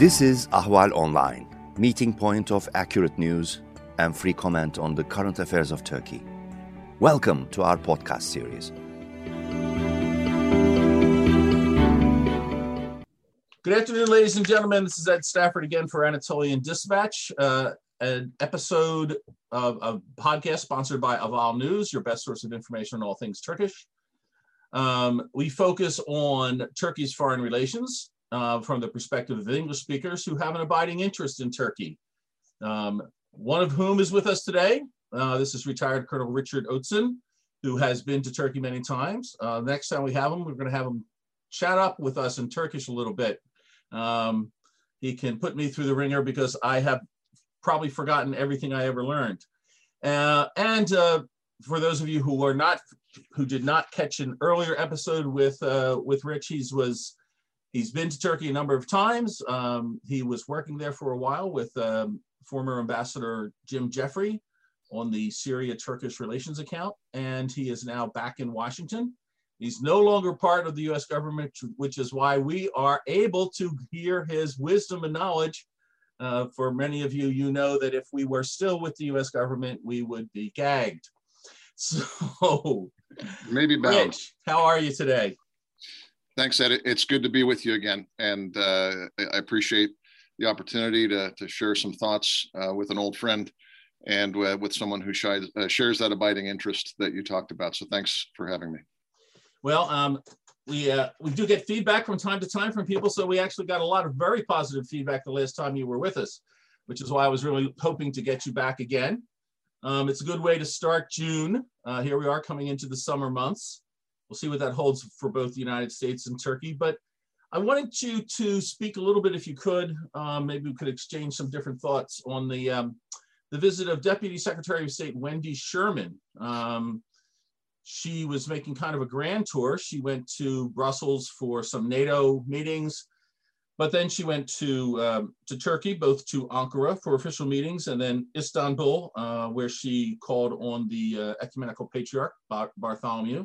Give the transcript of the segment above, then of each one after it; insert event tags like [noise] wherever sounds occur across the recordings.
This is Ahval Online, meeting point of accurate news and free comment on the current affairs of Turkey. Welcome to our podcast series. Good afternoon, ladies and gentlemen. This is Ed Stafford again for Anatolian Dispatch, uh, an episode of a podcast sponsored by Ahval News, your best source of information on all things Turkish. Um, we focus on Turkey's foreign relations uh, from the perspective of English speakers who have an abiding interest in Turkey. Um, one of whom is with us today. Uh, this is retired Colonel Richard Outzen, who has been to Turkey many times. Uh, next time we have him, we're going to have him chat up with us in Turkish a little bit. Um, he can put me through the ringer because I have probably forgotten everything I ever learned. Uh, and uh, for those of you who are not, who did not catch an earlier episode with uh, with Rich, he's was he's been to Turkey a number of times. Um, he was working there for a while with um, former Ambassador Jim Jeffrey on the Syria Turkish relations account, and he is now back in Washington. He's no longer part of the US government, which is why we are able to hear his wisdom and knowledge. Uh, for many of you, you know that if we were still with the US government, we would be gagged. [laughs] So, maybe bound. Rich, how are you today? Thanks, Ed. It's good to be with you again. And uh, I appreciate the opportunity to, to share some thoughts uh, with an old friend and uh, with someone who shies, uh, shares that abiding interest that you talked about. So thanks for having me. Well, um, we uh, we do get feedback from time to time from people, so we actually got a lot of very positive feedback the last time you were with us, which is why I was really hoping to get you back again. Um, it's a good way to start June. Uh, here we are coming into the summer months. We'll see what that holds for both the United States and Turkey. But I wanted you to speak a little bit, if you could. Um, maybe we could exchange some different thoughts on the um, the visit of Deputy Secretary of State Wendy Sherman. Um, she was making kind of a grand tour. She went to Brussels for some NATO meetings, but then she went to um, to Turkey, both to Ankara for official meetings, and then Istanbul, uh, where she called on the uh, ecumenical patriarch Bar- Bartholomew,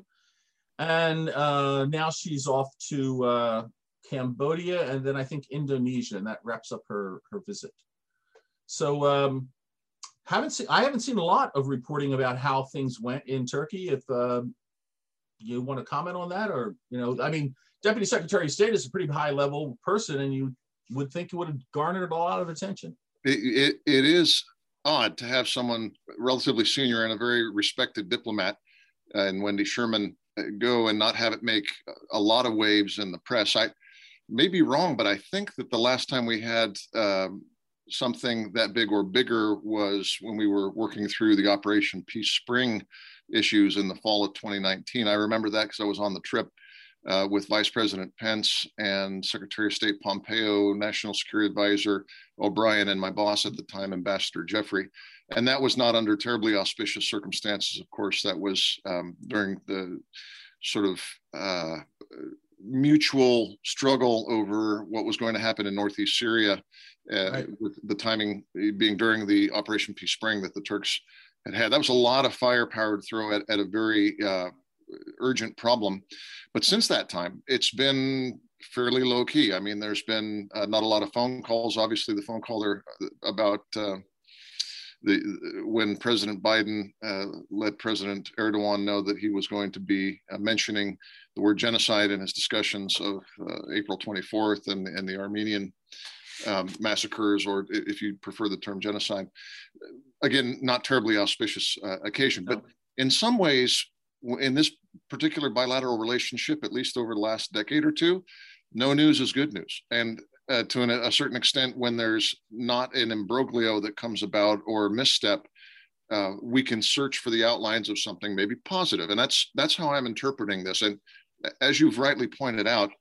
and uh, now she's off to uh, Cambodia and then I think Indonesia, and that wraps up her her visit. So um, haven't seen I haven't seen a lot of reporting about how things went in Turkey. If uh, you want to comment on that, or you know, I mean, Deputy Secretary of State is a pretty high level person, and you would think it would have garnered a lot of attention. It, it, it is odd to have someone relatively senior and a very respected diplomat, uh, and Wendy Sherman uh, go and not have it make a lot of waves in the press. I may be wrong, but I think that the last time we had um, something that big or bigger was when we were working through the Operation Peace Spring issues in the fall of 2019. I remember that because I was on the trip uh, with Vice President Pence and Secretary of State Pompeo, National Security Advisor O'Brien, and my boss at the time, Ambassador Jeffrey. And that was not under terribly auspicious circumstances, of course. That was um, during the sort of uh, mutual struggle over what was going to happen in northeast Syria, uh, right. with the timing being during the Operation Peace Spring that the Turks had had. That was a lot of firepower to throw at, at a very uh, urgent problem. But since that time, it's been fairly low key. I mean, there's been uh, not a lot of phone calls. Obviously, the phone call there about uh, the when President Biden uh, let President Erdogan know that he was going to be uh, mentioning the word genocide in his discussions of uh, April 24th and, and the Armenian um, massacres, or if you prefer the term genocide. Again, not terribly auspicious uh, occasion, but in some ways, in this particular bilateral relationship, at least over the last decade or two, no news is good news. And uh, to an, a certain extent, when there's not an imbroglio that comes about or misstep, uh, we can search for the outlines of something maybe positive, and that's that's how I'm interpreting this. And as you've rightly pointed out,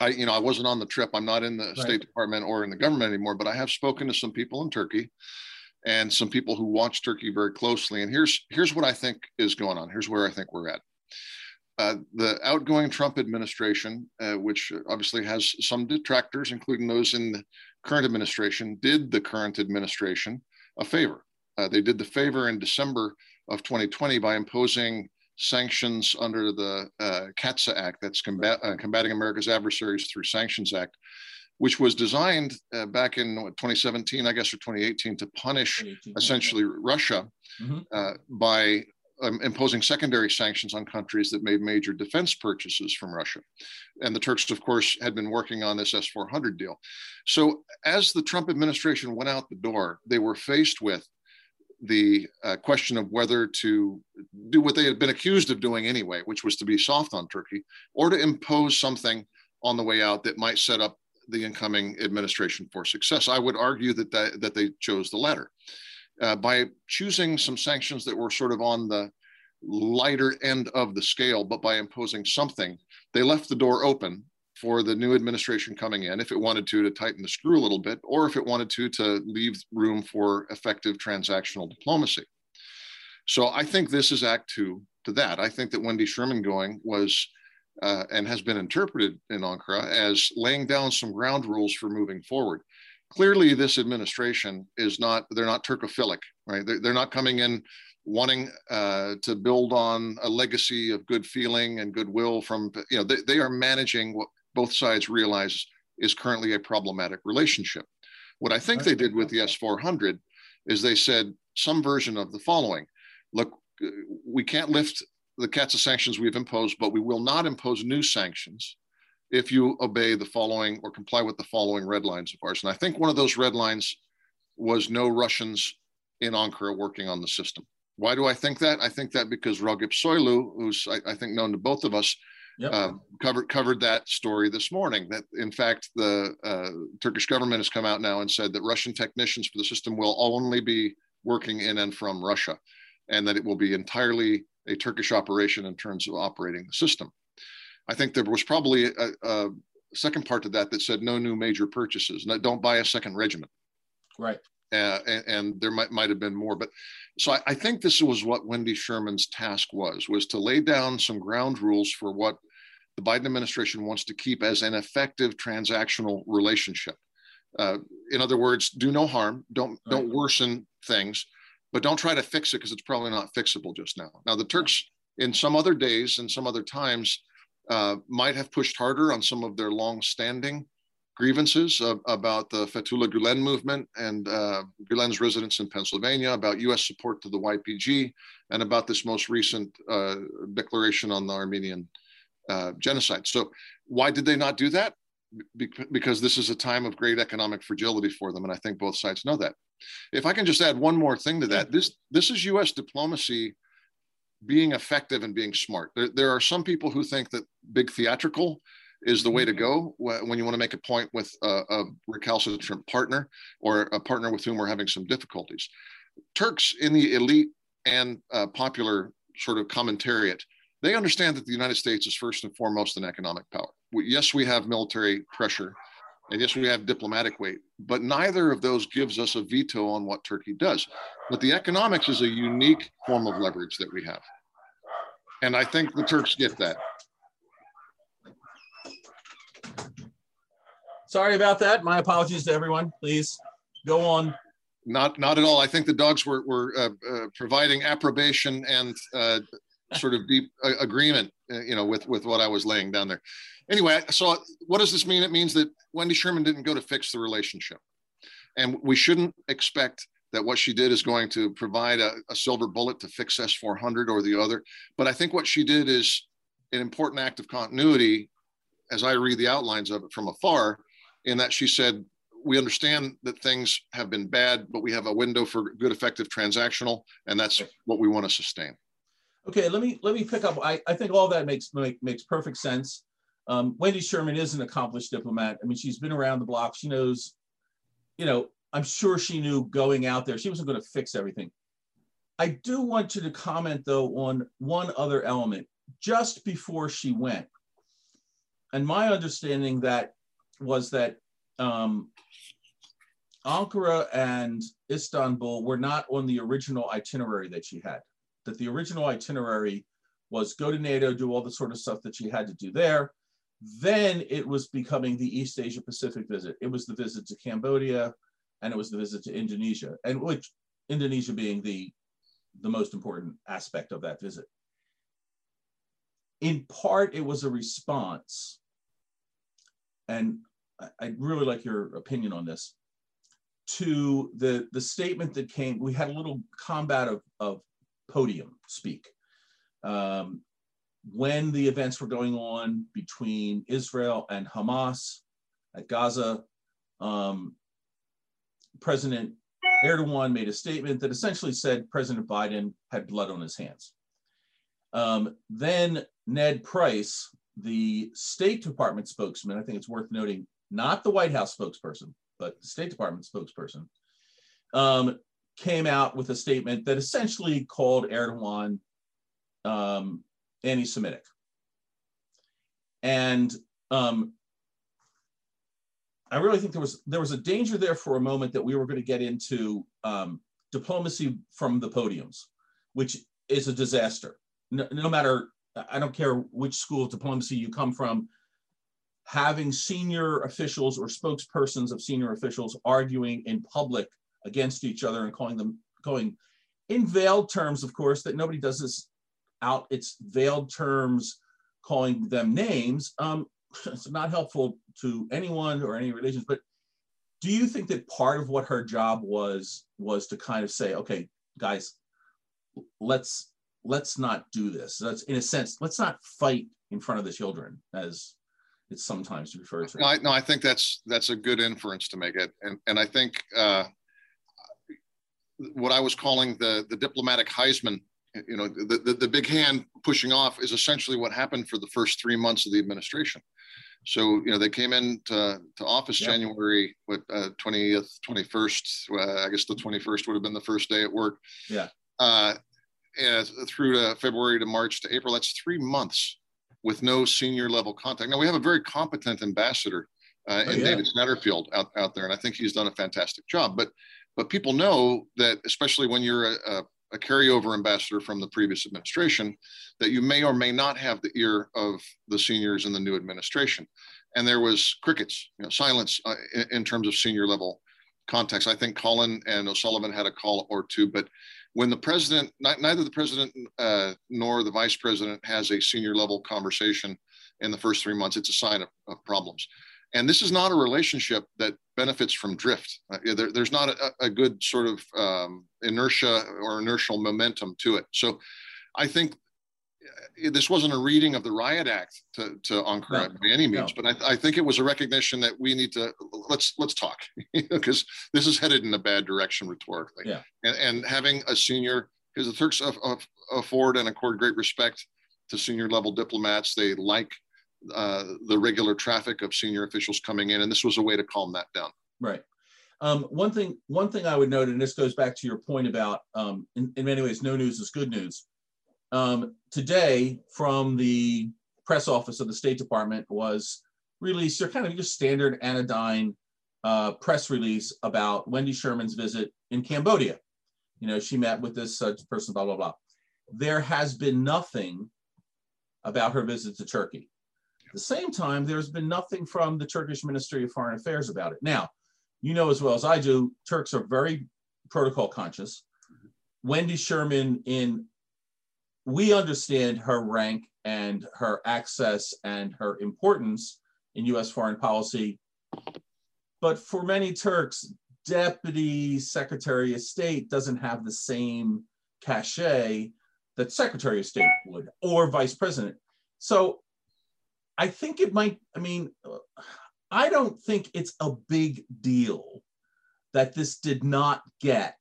I you know I wasn't on the trip. I'm not in the right. State Department or in the government anymore, but I have spoken to some people in Turkey, and some people who watch Turkey very closely. And here's here's what I think is going on. Here's where I think we're at. Uh, the outgoing Trump administration, uh, which obviously has some detractors, including those in the current administration, did the current administration a favor. Uh, they did the favor in December of 2020 by imposing sanctions under the uh, CAATSA Act, that's combat, uh, Combating America's Adversaries Through Sanctions Act, which was designed uh, back in what, 2017, I guess, or 2018, to punish essentially Russia mm-hmm. uh, by um, imposing secondary sanctions on countries that made major defense purchases from Russia. And the Turks, of course, had been working on this S 400 deal. So as the Trump administration went out the door, they were faced with the uh, question of whether to do what they had been accused of doing anyway, which was to be soft on Turkey, or to impose something on the way out that might set up the incoming administration for success. I would argue that that, that they chose the latter. Uh, by choosing some sanctions that were sort of on the lighter end of the scale, but by imposing something, they left the door open for the new administration coming in, if it wanted to, to tighten the screw a little bit, or if it wanted to, to leave room for effective transactional diplomacy. So I think this is Act Two to that. I think that Wendy Sherman going was uh, and has been interpreted in Ankara as laying down some ground rules for moving forward. Clearly, this administration is not, they're not Turkophilic, right? They're, they're not coming in wanting uh, to build on a legacy of good feeling and goodwill from, you know, they, they are managing what both sides realize is currently a problematic relationship. What I think they did with the S 400 is they said some version of the following look, we can't lift the CAATSA sanctions we've imposed, but we will not impose new sanctions if you obey the following or comply with the following red lines of ours. And I think one of those red lines was no Russians in Ankara working on the system. Why do I think that? I think that because Ragip Soylu, who's I, I think known to both of us, yep. uh, covered covered that story this morning. That in fact the uh, Turkish government has come out now and said that Russian technicians for the system will only be working in and from Russia, and that it will be entirely a Turkish operation in terms of operating the system. I think there was probably a, a second part to that that said no new major purchases. No, don't buy a second regiment. Right. Uh, and, and, there might might have been more, but so I, I, think this was what Wendy Sherman's task was was to lay down some ground rules for what the Biden administration wants to keep as an effective transactional relationship. Uh, in other words, do no harm, don't right. don't worsen things, but don't try to fix it because it's probably not fixable just now. Now, the Turks, in some other days and some other times, uh, might have pushed harder on some of their long-standing grievances about the Fethullah Gulen movement and uh, Gulen's residence in Pennsylvania, about U.S. support to the YPG, and about this most recent uh, declaration on the Armenian uh, genocide. So, why did they not do that? Be- because this is a time of great economic fragility for them, and I think both sides know that. If I can just add one more thing to that, this this is U.S. diplomacy being effective and being smart. There, there are some people who think that big theatrical is the way to go when you want to make a point with a, a recalcitrant partner or a partner with whom we're having some difficulties. Turks in the elite and uh, popular sort of commentariat, they understand that the United States is first and foremost an economic power. We, yes, we have military pressure and yes, we have diplomatic weight, but neither of those gives us a veto on what Turkey does. But the economics is a unique form of leverage that we have. And I think the Turks get that. Sorry about that. My apologies to everyone. Please go on. Not, not at all. I think the dogs were, were uh, uh, providing approbation and uh, sort of deep uh, agreement, uh, you know, with, with what I was laying down there anyway, so what does this mean? It means that Wendy Sherman didn't go to fix the relationship. And we shouldn't expect that what she did is going to provide a, a silver bullet to fix S 400 or the other. But I think what she did is an important act of continuity as I read the outlines of it from afar, in that she said, we understand that things have been bad, but we have a window for good, effective transactional, and that's what we want to sustain. Okay, let me let me pick up. I, I think all that makes make, makes perfect sense. Um, Wendy Sherman is an accomplished diplomat. I mean, she's been around the block. She knows, you know, I'm sure she knew going out there, she wasn't going to fix everything. I do want you to comment, though, on one other element just before she went. And my understanding that was that um, Ankara and Istanbul were not on the original itinerary that she had. That the original itinerary was go to NATO, do all the sort of stuff that she had to do there, then it was becoming the East Asia Pacific visit. It was the visit to Cambodia and it was the visit to Indonesia, and which Indonesia being the, the most important aspect of that visit. In part, it was a response. And I, would really like your opinion on this. To the the statement that came, we had a little combat of, of podium speak. Um, when the events were going on between Israel and Hamas at Gaza, um, President Erdogan made a statement that essentially said President Biden had blood on his hands. Um, then Ned Price, the State Department spokesman, I think it's worth noting, not the White House spokesperson, but the State Department spokesperson, um, came out with a statement that essentially called Erdogan um, anti-Semitic. And um, I really think there was there was a danger there for a moment that we were going to get into um, diplomacy from the podiums, which is a disaster. No, no, matter, I don't care which school of diplomacy you come from, having senior officials or spokespersons of senior officials arguing in public against each other and calling them going in veiled terms, of course, that nobody does this out its veiled terms, calling them names. Um, [laughs] it's not helpful to anyone or any relations. But do you think that part of what her job was was to kind of say, okay, guys, let's let's not do this. Let's, in a sense, let's not fight in front of the children, as it's sometimes referred to. No, I, no, I think that's that's a good inference to make it, and and I think uh, what I was calling the the diplomatic Heisman you know, the, the, the, big hand pushing off is essentially what happened for the first three months of the administration. So, you know, they came in to, to office yep. January, what, uh, 20th, 21st, uh, I guess the 21st would have been the first day at work. Yeah. Uh, and through to February to March to April, that's three months with no senior level contact. Now we have a very competent ambassador uh, oh, in yeah. David Satterfield out, out there, and I think he's done a fantastic job. But but people know that, especially when you're a, a carryover ambassador from the previous administration, that you may or may not have the ear of the seniors in the new administration. And there was crickets, you know, silence uh, in, in, terms of senior level context. I think Kalin and O'Sullivan had a call or two, but when the president, neither the president uh, nor the vice president has a senior level conversation in the first three months, it's a sign of, of problems. And this is not a relationship that benefits from drift. Uh, there, there's not a, a, good sort of um, inertia or inertial momentum to it. So I think uh, this wasn't a reading of the riot act to, to Ankara no, by any means, no. but I, I, think it was a recognition that we need to let's let's talk [laughs] because this is headed in a bad direction rhetorically. Yeah. And, and having a senior because the Turks afford and accord great respect to senior level diplomats. They like uh, the regular traffic of senior officials coming in, and this was a way to calm that down. Right. Um, one thing, one thing I would note, and this goes back to your point about, um, in, in, many ways, no news is good news. Um, today, from the press office of the State Department, was released your kind of your standard anodyne uh, press release about Wendy Sherman's visit in Cambodia. You know, she met with this uh, person, blah blah blah. There has been nothing about her visit to Turkey. At the same time, there's been nothing from the Turkish Ministry of Foreign Affairs about it. Now, you know as well as I do, Turks are very protocol conscious. Mm-hmm. Wendy Sherman, in we understand her rank and her access and her importance in US foreign policy. But for many Turks, Deputy Secretary of State doesn't have the same cachet that Secretary of State would or Vice President. So I think it might, I mean, I don't think it's a big deal that this did not get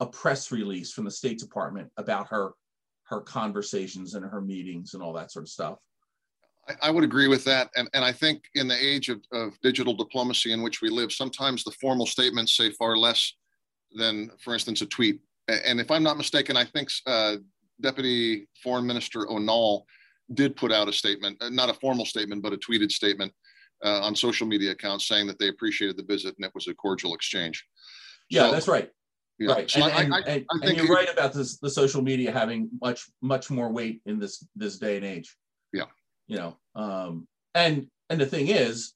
a press release from the State Department about her her conversations and her meetings and all that sort of stuff. I, I would agree with that. And, and I think in the age of, of digital diplomacy in which we live, sometimes the formal statements say far less than, for instance, a tweet. And if I'm not mistaken, I think uh, Deputy Foreign Minister Onal did put out a statement, uh, not a formal statement, but a tweeted statement uh, on social media accounts saying that they appreciated the visit and it was a cordial exchange. Yeah, so, that's right. Yeah. Right, so and, I, and, I, I, and you're it, right about this, the social media having much much more weight in this this day and age. Yeah, you know, um, and and the thing is,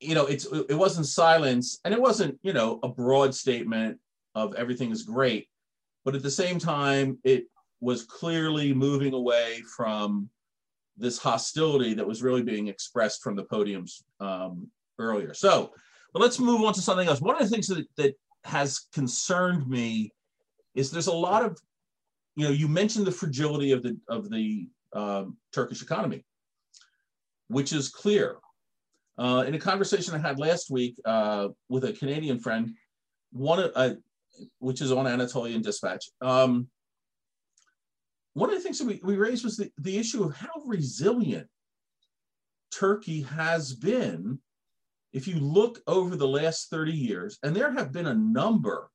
you know, it's it wasn't silence, and it wasn't you know a broad statement of everything is great, but at the same time, it was clearly moving away from this hostility that was really being expressed from the podiums um, earlier. So, but let's move on to something else. One of the things that, that has concerned me is there's a lot of, you know, you mentioned the fragility of the of the um, Turkish economy, which is clear. Uh, in a conversation I had last week uh, with a Canadian friend, one uh, which is on Anatolian Dispatch. Um, one of the things that we, we raised was the, the issue of how resilient Turkey has been. If you look over the last 30 years, and there have been a number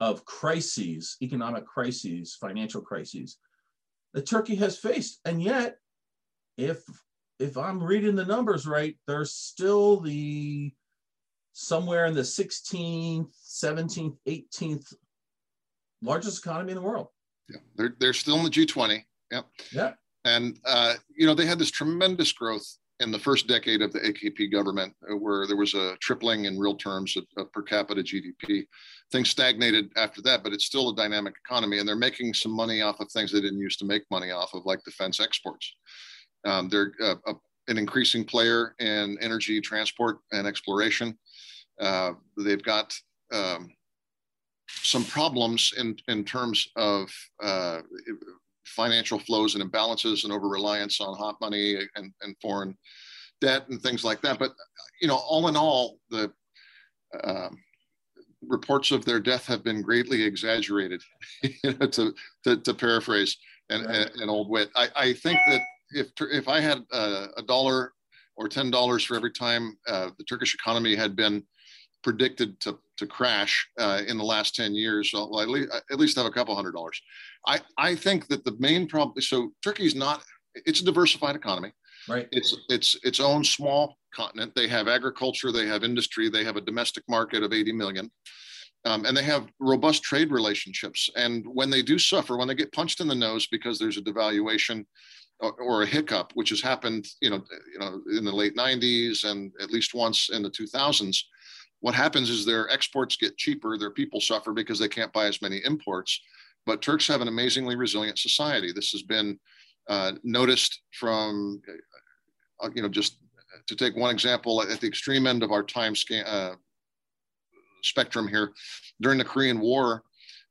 of crises, economic crises, financial crises that Turkey has faced. And yet, if if I'm reading the numbers right, there's still the somewhere in the 16th, 17th, 18th largest economy in the world. Yeah, they're they're still in the G20. Yeah. Yeah. And uh, you know they had this tremendous growth in the first decade of the AKP government, uh, where there was a tripling in real terms of, of, per capita GDP. Things stagnated after that, but it's still a dynamic economy, and they're making some money off of things they didn't used to make money off of, like defense exports. Um, they're uh, a, an increasing player in energy transport and exploration. Uh, they've got um, some problems in, in terms of uh, financial flows and imbalances and over reliance on hot money and, and foreign debt and things like that. But, you know, all in all, the um, reports of their death have been greatly exaggerated, [laughs] to, to, to, paraphrase an, right. an old wit. I, I think that if, if I had a, a dollar or $10 for every time uh, the Turkish economy had been predicted to, to crash uh, in the last 10 years. So at least, at least have a couple hundred dollars. I, I think that the main problem, so Turkey's not, it's a diversified economy. Right. It's, it's its own small continent. They have agriculture, they have industry, they have a domestic market of 80 million. Um, and they have robust trade relationships. And when they do suffer, when they get punched in the nose because there's a devaluation or, or, a hiccup, which has happened, you know, you know, in the late 90s and at least once in the 2000s, what happens is their exports get cheaper, their people suffer because they can't buy as many imports. But Turks have an amazingly resilient society. This has been uh, noticed from, uh, you know, just to take one example, at the extreme end of our time scan, uh, spectrum here, during the Korean War,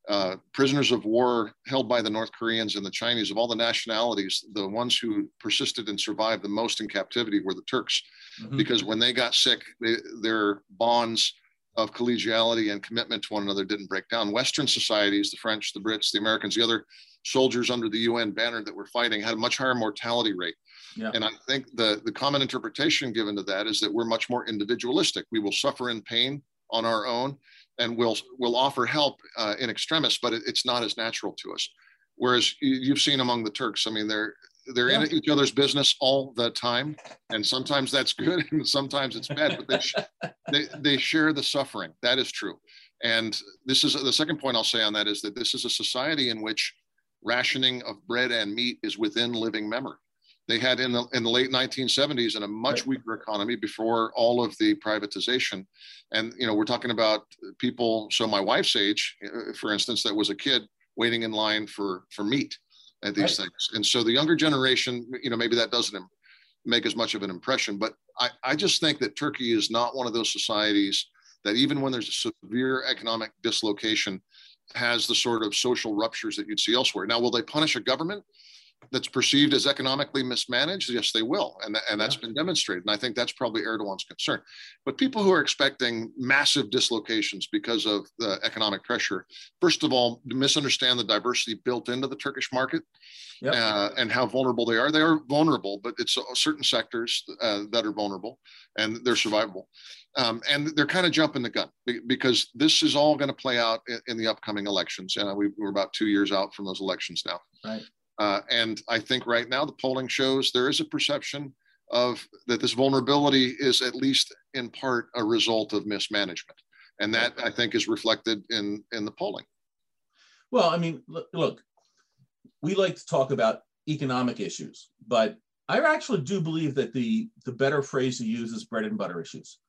uh, prisoners of war held by the North Koreans and the Chinese, of all the nationalities, the ones who persisted and survived the most in captivity were the Turks, mm-hmm. because when they got sick, they, their bonds of collegiality and commitment to one another didn't break down. Western societies, the French, the Brits, the Americans, the other soldiers under the UN banner that were fighting had a much higher mortality rate. Yeah. And I think the, the common interpretation given to that is that we're much more individualistic. We will suffer in pain on our own and we'll we'll offer help uh, in extremis, but it, it's not as natural to us. Whereas you've seen among the Turks, I mean, they're they're yeah. in each other's business all the time, and sometimes that's good, and sometimes it's bad. But they, sh- [laughs] they they share the suffering. That is true. And this is the second point I'll say on that is that this is a society in which rationing of bread and meat is within living memory they had in the in the late 1970s in a much weaker economy before all of the privatization. And you know we're talking about people so my wife's age uh, for instance that was a kid waiting in line for for meat at these right. things. And so the younger generation you know maybe that doesn't make as much of an impression but i i just think that turkey is not one of those societies that even when there's a severe economic dislocation has the sort of social ruptures that you'd see elsewhere. Now will they punish a government that's perceived as economically mismanaged, yes, they will, and and that's yeah. been demonstrated. And I think that's probably Erdogan's concern. But people who are expecting massive dislocations because of the economic pressure, first of all, misunderstand the diversity built into the Turkish market. Yep. Uh, and how vulnerable they are. They are vulnerable, but it's certain sectors uh, that are vulnerable and they're survivable. Um, and they're kind of jumping the gun because this is all going to play out in, in, the upcoming elections. And we, are about two years out from those elections now. Right. Uh, and I think right now the polling shows there is a perception of that this vulnerability is at least in part a result of mismanagement, and that I think is reflected in in the polling. Well, I mean, look, we like to talk about economic issues, but I actually do believe that the the better phrase to use is bread and butter issues,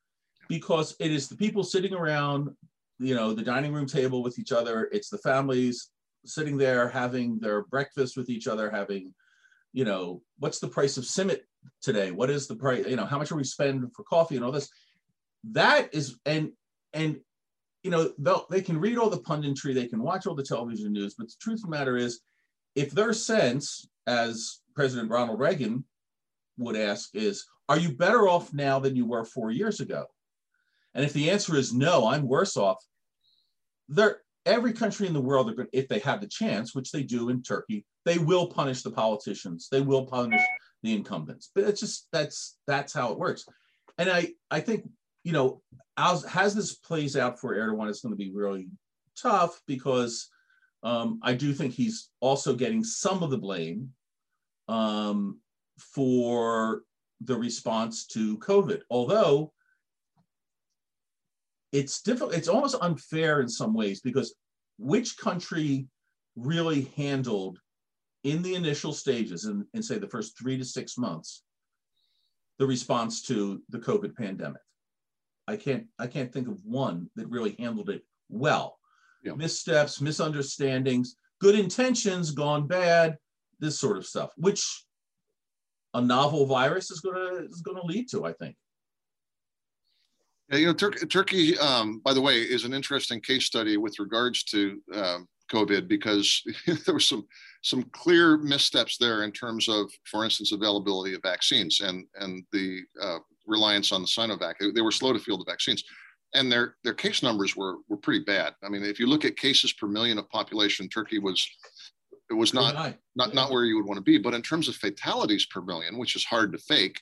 because it is the people sitting around, you know, the dining room table with each other. It's the families sitting there having their breakfast with each other, having you know, what's the price of Simit today? What is the price? You know, how much are we spend for coffee and all this? That is, and and you know, they'll they can read all the punditry, they can watch all the television news, but the truth of the matter is, if their sense, as President Ronald Reagan would ask, is, are you better off now than you were four years ago? And if the answer is no, I'm worse off, there every country in the world, if they have the chance, which they do in Turkey, they will punish the politicians. They will punish the incumbents. But it's just that's that's how it works. And I I think you know as, as this plays out for Erdogan, it's going to be really tough because um, I do think he's also getting some of the blame um, for the response to COVID. Although it's difficult, it's almost unfair in some ways because which country really handled in the initial stages and in, in say the first three to six months the response to the COVID pandemic? I can't I can't think of one that really handled it well. Yeah. Missteps, misunderstandings, good intentions gone bad, this sort of stuff, which a novel virus is gonna is gonna lead to, I think. Yeah, you know, Tur- Turkey, um, by the way, is an interesting case study with regards to um, COVID because [laughs] there were some some clear missteps there in terms of, for instance, availability of vaccines and and the uh, reliance on the Sinovac. They, they, were slow to field the vaccines, and their their case numbers were were pretty bad. I mean, if you look at cases per million of population, Turkey was it was not not not where you would want to be. But in terms of fatalities per million, which is hard to fake,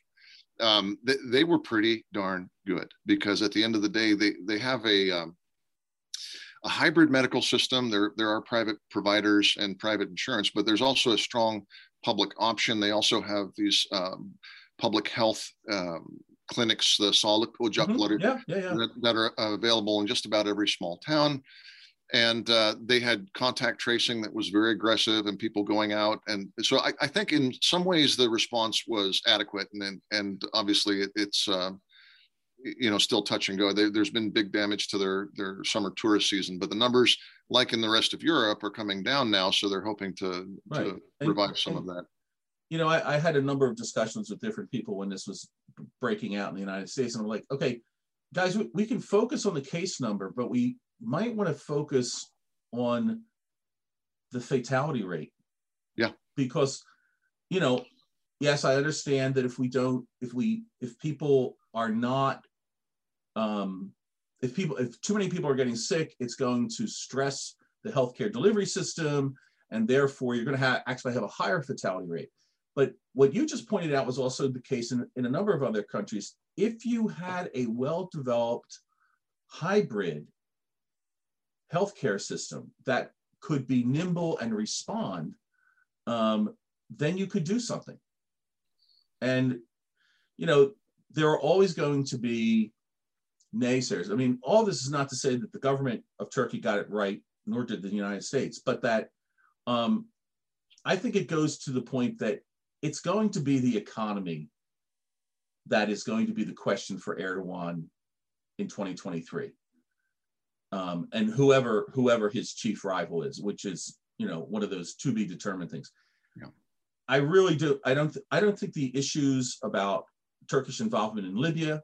um, they, they, were pretty darn good because at the end of the day, they they have a um, a hybrid medical system. There there are private providers and private insurance, but there's also a strong public option. They also have these um, public health um, clinics, the solid mm-hmm. yeah, yeah, yeah. That, that, are available in just about every small town and uh, they had contact tracing that was very aggressive and people going out and so I, I think in some ways the response was adequate and and obviously it, it's uh, you know still touch and go there, has been big damage to their their summer tourist season but the numbers like in the rest of europe are coming down now so they're hoping to, right. to revive and, some and, of that you know I, I had a number of discussions with different people when this was breaking out in the united states and i'm like okay guys we, we can focus on the case number but we might want to focus on the fatality rate. Yeah. Because, you know, yes, I understand that if we don't, if we, if people are not, um, if people, if too many people are getting sick, it's going to stress the healthcare delivery system, and therefore you're going to have actually have a higher fatality rate. But what you just pointed out was also the case in, in a number of other countries. If you had a well-developed hybrid healthcare system that could be nimble and respond, um, then you could do something. And, you know, there are always going to be naysayers. I mean, all this is not to say that the government of Turkey got it right, nor did the United States, but that um, I think it goes to the point that it's going to be the economy that is going to be the question for Erdogan in 2023 um, and whoever whoever his chief rival is, which is you know one of those to be determined things. Yeah. I really do. I don't. Th- I don't think the issues about Turkish involvement in Libya,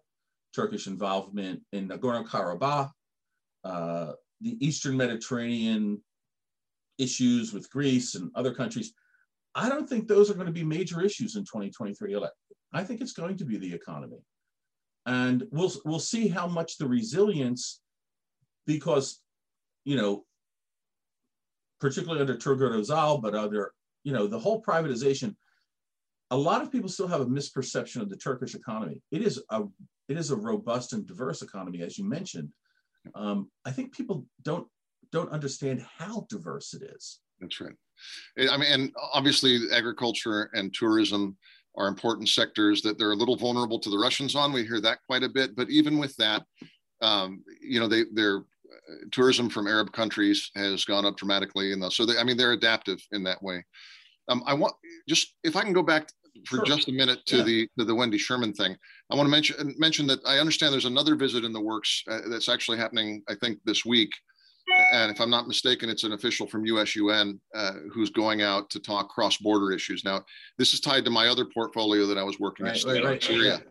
Turkish involvement in Nagorno Karabakh, uh, the Eastern Mediterranean issues with Greece and other countries. I don't think those are going to be major issues in 2023 I think it's going to be the economy, and we'll we'll see how much the resilience because, you know, particularly under Turgut Özal, but other, you know, the whole privatization, a lot of people still have a misperception of the Turkish economy. It is a it is a robust and diverse economy, as you mentioned. Um, I think people don't don't understand how diverse it is. That's right. I mean, and obviously, agriculture and tourism are important sectors that they're a little vulnerable to the Russians on. We hear that quite a bit, but even with that, um, you know, they they're tourism from Arab countries has gone up dramatically, and so they, I mean they're adaptive in that way. Um, I want just if I can go back for sure. just a minute to yeah. the to the Wendy Sherman thing. I want to mention mention that I understand there's another visit in the works uh, that's actually happening. I think this week and if I'm not mistaken, it's an official from USUN uh, who's going out to talk cross-border issues. Now, this is tied to my other portfolio that I was working right, in right, Syria.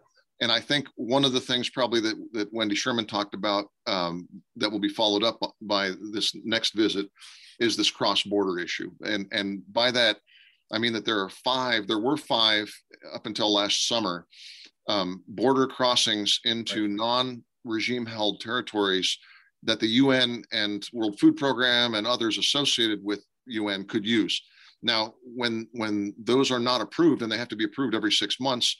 Right, and I think one of the things probably that, that Wendy Sherman talked about um, that will be followed up by this next visit is this cross-border issue. And, and by that, I mean that there are five, there were five up until last summer, um, border crossings into non-regime held territories that the UN and World Food Program and others associated with UN could use. Now, when when those are not approved and they have to be approved every six months,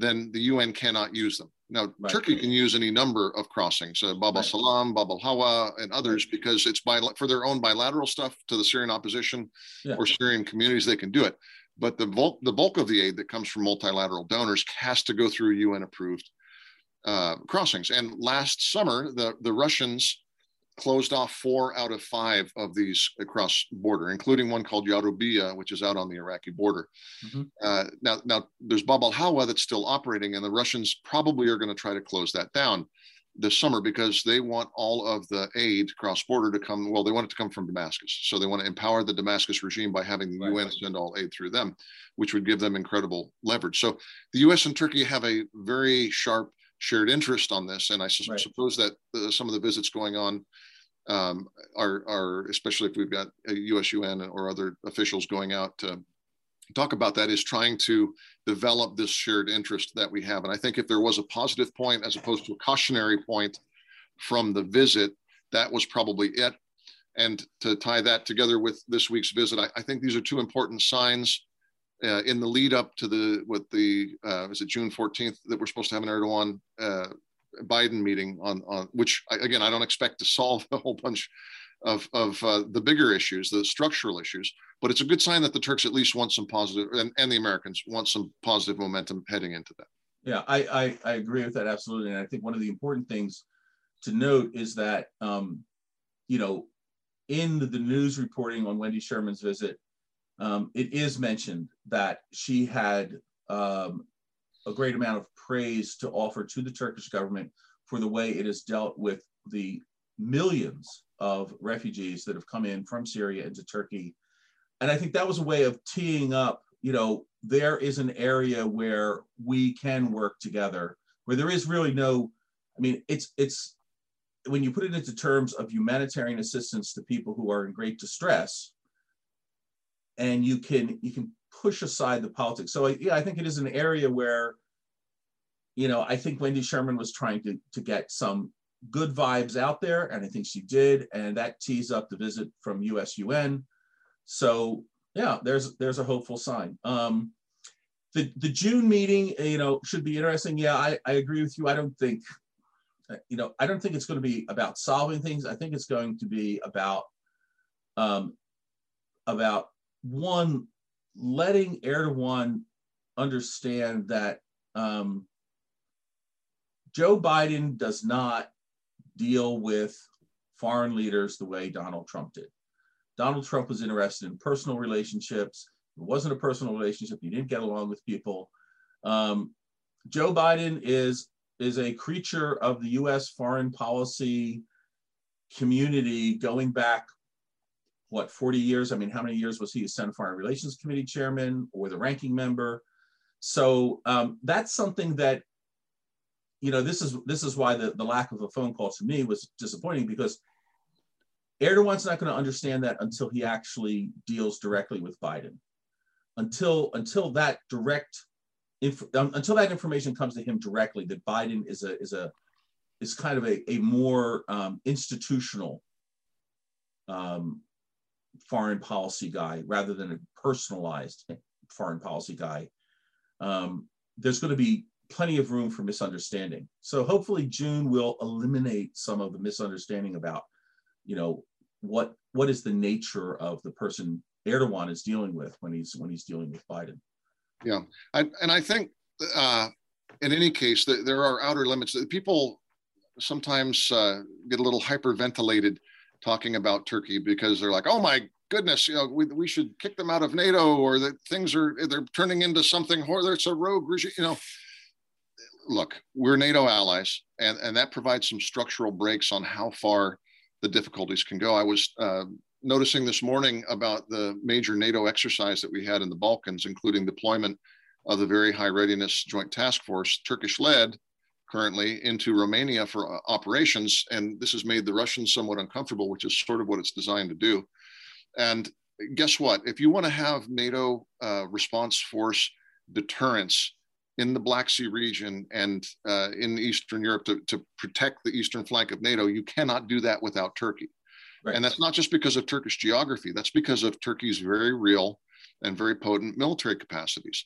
then the UN cannot use them. Now, right. Turkey can use any number of crossings, uh, Bab al Salam, Bab al Hawa, and others, because it's by for their own bilateral stuff to the Syrian opposition yeah. or Syrian communities, they can do it. But the bulk, the bulk of the aid that comes from multilateral donors has to go through UN approved uh, crossings. And last summer, the, the Russians closed off four out of five of these across border, including one called Yarubiya, which is out on the Iraqi border. Mm-hmm. Uh, now, now there's Bab al Hawa that's still operating, and the Russians probably are going to try to close that down this summer because they want all of the aid cross border to come. Well, they want it to come from Damascus, so they want to empower the Damascus regime by having the right. UN send all aid through them, which would give them incredible leverage. So the U.S. and Turkey have a very sharp shared interest on this. And I su- right. suppose that uh, some of the visits going on um, are, are, especially if we've got a USUN or other officials going out to talk about that, is trying to develop this shared interest that we have. And I think if there was a positive point as opposed to a cautionary point from the visit, that was probably it. And to tie that together with this week's visit, I, I think these are two important signs uh, in the lead up to the what the uh, is it June 14th that we're supposed to have an Erdogan uh, Biden meeting on on which again I don't expect to solve [laughs] a whole bunch of of uh, the bigger issues, the structural issues, but it's a good sign that the Turks at least want some positive and, and the Americans want some positive momentum heading into that. Yeah, I, I, I agree with that absolutely, and I think one of the important things to note is that um, you know in the, news reporting on Wendy Sherman's visit um, it is mentioned that she had um, a great amount of praise to offer to the Turkish government for the way it has dealt with the millions of refugees that have come in from Syria into Turkey. And I think that was a way of teeing up, you know, there is an area where we can work together, where there is really no, I mean, it's, it's, when you put it into terms of humanitarian assistance to people who are in great distress, and you can you can push aside the politics. So yeah, I think it is an area where, you know, I think Wendy Sherman was trying to to get some good vibes out there, and I think she did, and that tees up the visit from USUN. So yeah, there's there's a hopeful sign. Um, the the June meeting, you know, should be interesting. Yeah, I, I agree with you. I don't think, you know, I don't think it's going to be about solving things. I think it's going to be about um, about one, letting Erdogan understand that um, Joe Biden does not deal with foreign leaders the way Donald Trump did. Donald Trump was interested in personal relationships. It wasn't a personal relationship. He didn't get along with people. Um, Joe Biden is is a creature of the U.S. foreign policy community going back what 40 years? I mean how many years was he a senate foreign relations committee chairman or the ranking member? So um, that's something that you know this is this is why the, the lack of a phone call to me was disappointing because erdogan's not going to understand that until he actually deals directly with biden. Until until that direct um, until that information comes to him directly that biden is a is a is kind of a, a more um, institutional um, foreign policy guy rather than a personalized foreign policy guy, um, there's going to be plenty of room for misunderstanding. So hopefully June will eliminate some of the misunderstanding about, you know, what what is the nature of the person Erdogan is dealing with when he's when he's dealing with Biden. Yeah, I, and I think uh, in any case that there are outer limits. People sometimes uh, get a little hyperventilated talking about Turkey because they're like, oh my goodness, you know, we, we should kick them out of NATO or that things are, they're turning into something, or it's a rogue regime, you know. Look, we're NATO allies, and, and that provides some structural breaks on how far the difficulties can go. I was uh, noticing this morning about the major NATO exercise that we had in the Balkans, including deployment of the Very High Readiness Joint Task Force, Turkish led currently, into Romania for uh, operations. And this has made the Russians somewhat uncomfortable, which is sort of what it's designed to do. And guess what? If you want to have NATO uh, response force deterrence in the Black Sea region and uh, in Eastern Europe to, to protect the eastern flank of NATO, you cannot do that without Turkey. Right. And that's not just because of Turkish geography, that's because of Turkey's very real and very potent military capacities.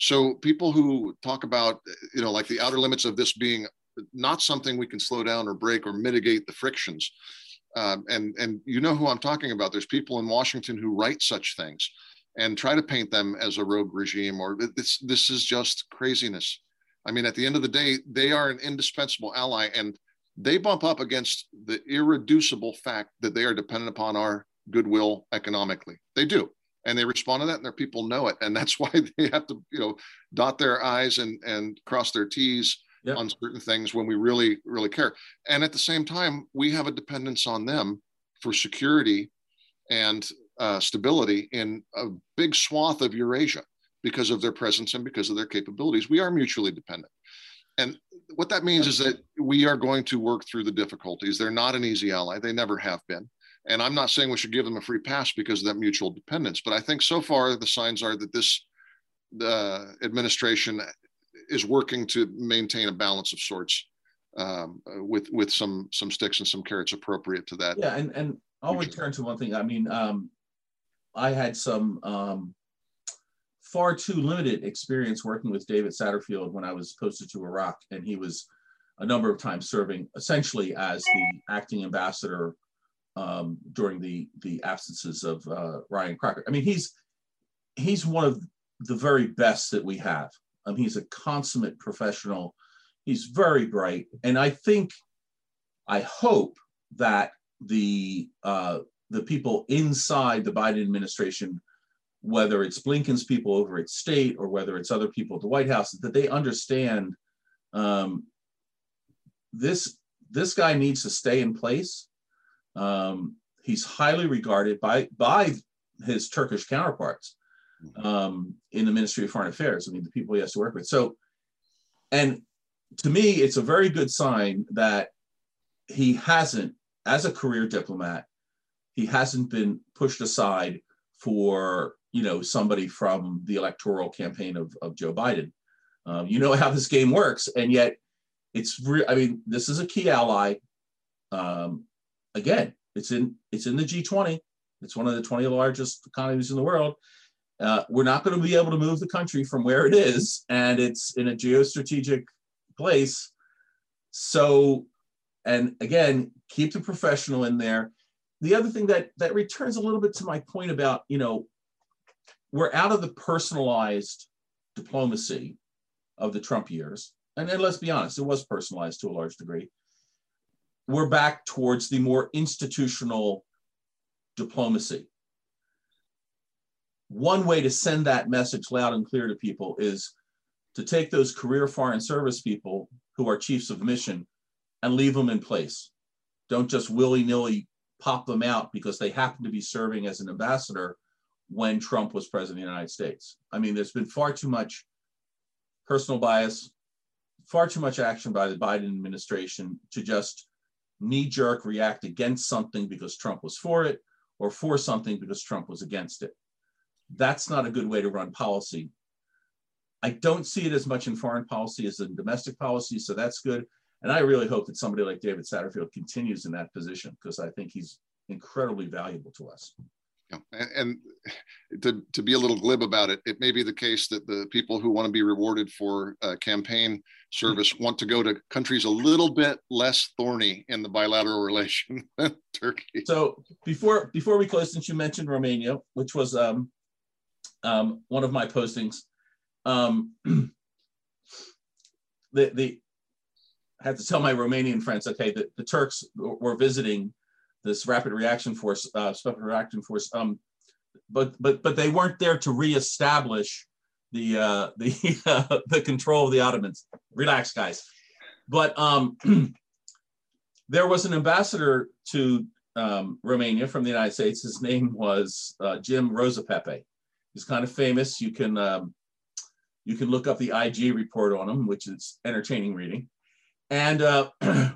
So people who talk about, you know, like the outer limits of this being not something we can slow down or break or mitigate the frictions. Um, and and you know who I'm talking about. There's people in Washington who write such things and try to paint them as a rogue regime or this this is just craziness. I mean, at the end of the day, they are an indispensable ally, and they bump up against the irreducible fact that they are dependent upon our goodwill economically. They do. And they respond to that, and their people know it. And that's [laughs] why they have to, you know, dot their I's and, and cross their T's yep. on certain things when we really, really care. And at the same time, we have a dependence on them for security and uh, stability in a big swath of Eurasia because of their presence and because of their capabilities. We are mutually dependent. And what that means is that we are going to work through the difficulties. They're not an easy ally, they never have been. And I'm not saying we should give them a free pass because of that mutual dependence, but I think so far the signs are that this the administration is working to maintain a balance of sorts um, with with some some sticks and some carrots appropriate to that. Yeah, and and I'll return to one thing. I mean, um, I had some um, far too limited experience working with David Satterfield when I was posted to Iraq, and he was a number of times serving essentially as the acting ambassador um, during the the absences of uh, Ryan Crocker. I mean, he's he's one of the very best that we have. Um, he's a consummate professional. He's very bright, and I think, I hope that the uh, the people inside the Biden administration, whether it's Blinken's people over at state or whether it's other people at the White House, that they understand um, this this guy needs to stay in place. Um, he's highly regarded by by his Turkish counterparts um, in the Ministry of Foreign Affairs. I mean, the people he has to work with. So, and to me, it's a very good sign that he hasn't, as a career diplomat, he hasn't been pushed aside for you know somebody from the electoral campaign of, of Joe Biden. Um, you know how this game works, and yet it's re- I mean this is a key ally. Um, again, it's in it's in the G20. It's one of the 20 largest economies in the world. Uh, we're not going to be able to move the country from where it is, and it's in a geostrategic place. So, and again, keep the professional in there the other thing that that returns a little bit to my point about you know we're out of the personalized diplomacy of the Trump years, and then let's be honest, it was personalized to a large degree. We're back towards the more institutional diplomacy. One way to send that message loud and clear to people is to take those career foreign service people who are chiefs of mission and leave them in place. Don't just willy nilly pop them out because they happen to be serving as an ambassador when Trump was president of the United States. I mean, there's been far too much personal bias, far too much action by the Biden administration to just knee jerk react against something because Trump was for it or for something because Trump was against it. That's not a good way to run policy. I don't see it as much in foreign policy as in domestic policy, so that's good. And I really hope that somebody like David Satterfield continues in that position because I think he's incredibly valuable to us. Yeah. And, to, to be a little glib about it, it may be the case that the people who want to be rewarded for uh, campaign service want to go to countries a little bit less thorny in the bilateral [laughs] relation than Turkey. So before before we close, since you mentioned Romania, which was um, um, one of my postings, um, [clears throat] the the I had to tell my Romanian friends, okay, the, the Turks were visiting this rapid reaction force, uh, special reaction force, um, but but but they weren't there to reestablish the uh, [laughs] the uh, the control of the Ottomans. Relax, guys. But um, [clears throat] there was an ambassador to um, Romania from the United States. His name was uh, Jim Rosapepe. He's kind of famous. You can um, you can look up the IG report on him, which is entertaining reading. And uh, [clears throat]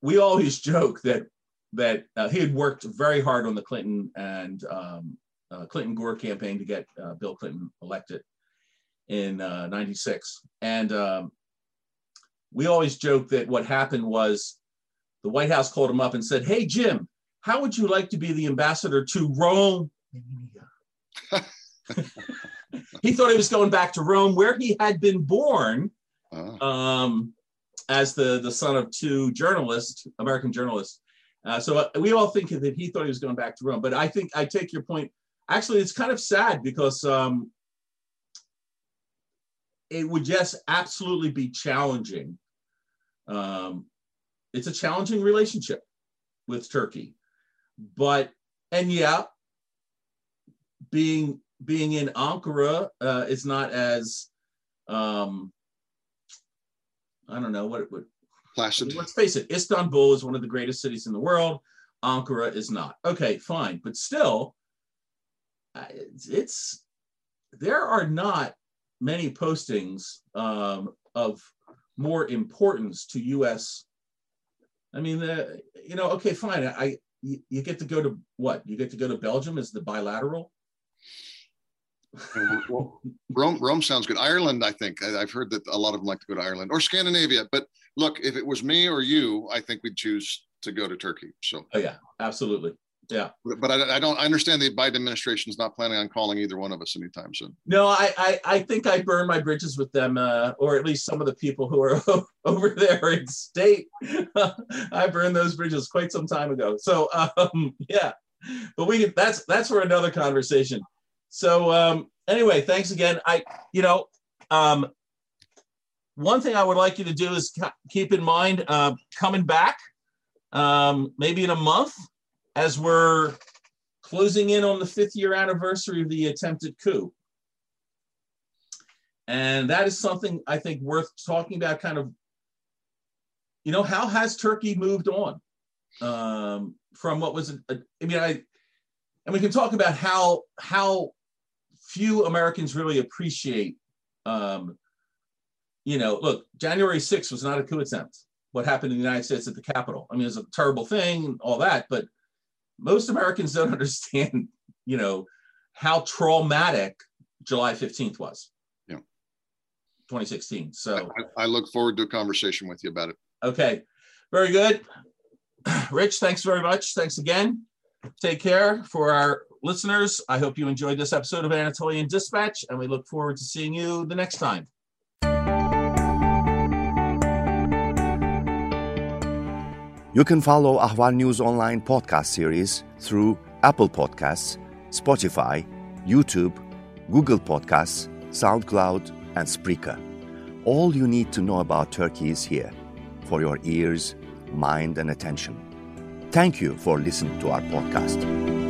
we always joke that that uh, he had worked very hard on the Clinton and um, uh, Clinton Gore campaign to get uh, Bill Clinton elected in '96. Uh, and um, we always joke that what happened was the White House called him up and said, Hey, Jim, how would you like to be the ambassador to Rome? [laughs] he thought he was going back to Rome, where he had been born uh-huh. um, as the, the son of two journalists, American journalists. Uh, so uh, we all think that he thought he was going back to Rome. But I think I take your point. Actually, it's kind of sad because um, it would just absolutely be challenging um, it's a challenging relationship with Turkey, but and yeah, being being in Ankara uh, is not as um, I don't know what it would. Placid. Let's face it, Istanbul is one of the greatest cities in the world. Ankara is not. Okay, fine, but still, it's, it's there are not many postings um, of more importance to U.S. I mean, the you know, okay, fine. I you, you, get to go to what? You get to go to Belgium as the bilateral. Well, Rome, Rome sounds good. Ireland, I think I, have heard that a lot of them like to go to Ireland or Scandinavia. But look, if it was me or you, I think we'd choose to go to Turkey. So, oh yeah, absolutely. Yeah. But I, I, don't I understand the Biden administration is not planning on calling either one of us anytime soon. No, I I, I think I burned my bridges with them, uh, or at least some of the people who are [laughs] over there in state. [laughs] I burned those bridges quite some time ago. So um, yeah, [laughs] but we can, that's that's for another conversation. So um, anyway, thanks again. I you know um, one thing I would like you to do is keep in mind uh, coming back um, maybe in a month as we're closing in on the fifth year anniversary of the attempted coup. And that is something I think worth talking about kind of, you know, how has Turkey moved on um, from what was, a, I mean, I, and we can talk about how, how few Americans really appreciate, um, you know, look, January 6th was not a coup attempt. What happened in the United States at the Capitol. I mean, it's a terrible thing, all that, but most Americans [laughs] don't understand, you know, how traumatic July 15th was. Yeah. 2016. So I, I look forward to a conversation with you about it. Okay. Very good. [clears throat] Rich, thanks very much. Thanks again. Take care for our listeners. I hope you enjoyed this episode of Anatolian Dispatch, and we look forward to seeing you the next time. You can follow Ahval News Online podcast series through Apple Podcasts, Spotify, YouTube, Google Podcasts, SoundCloud, and Spreaker. All you need to know about Turkey is here for your ears, mind, and attention. Thank you for listening to our podcast.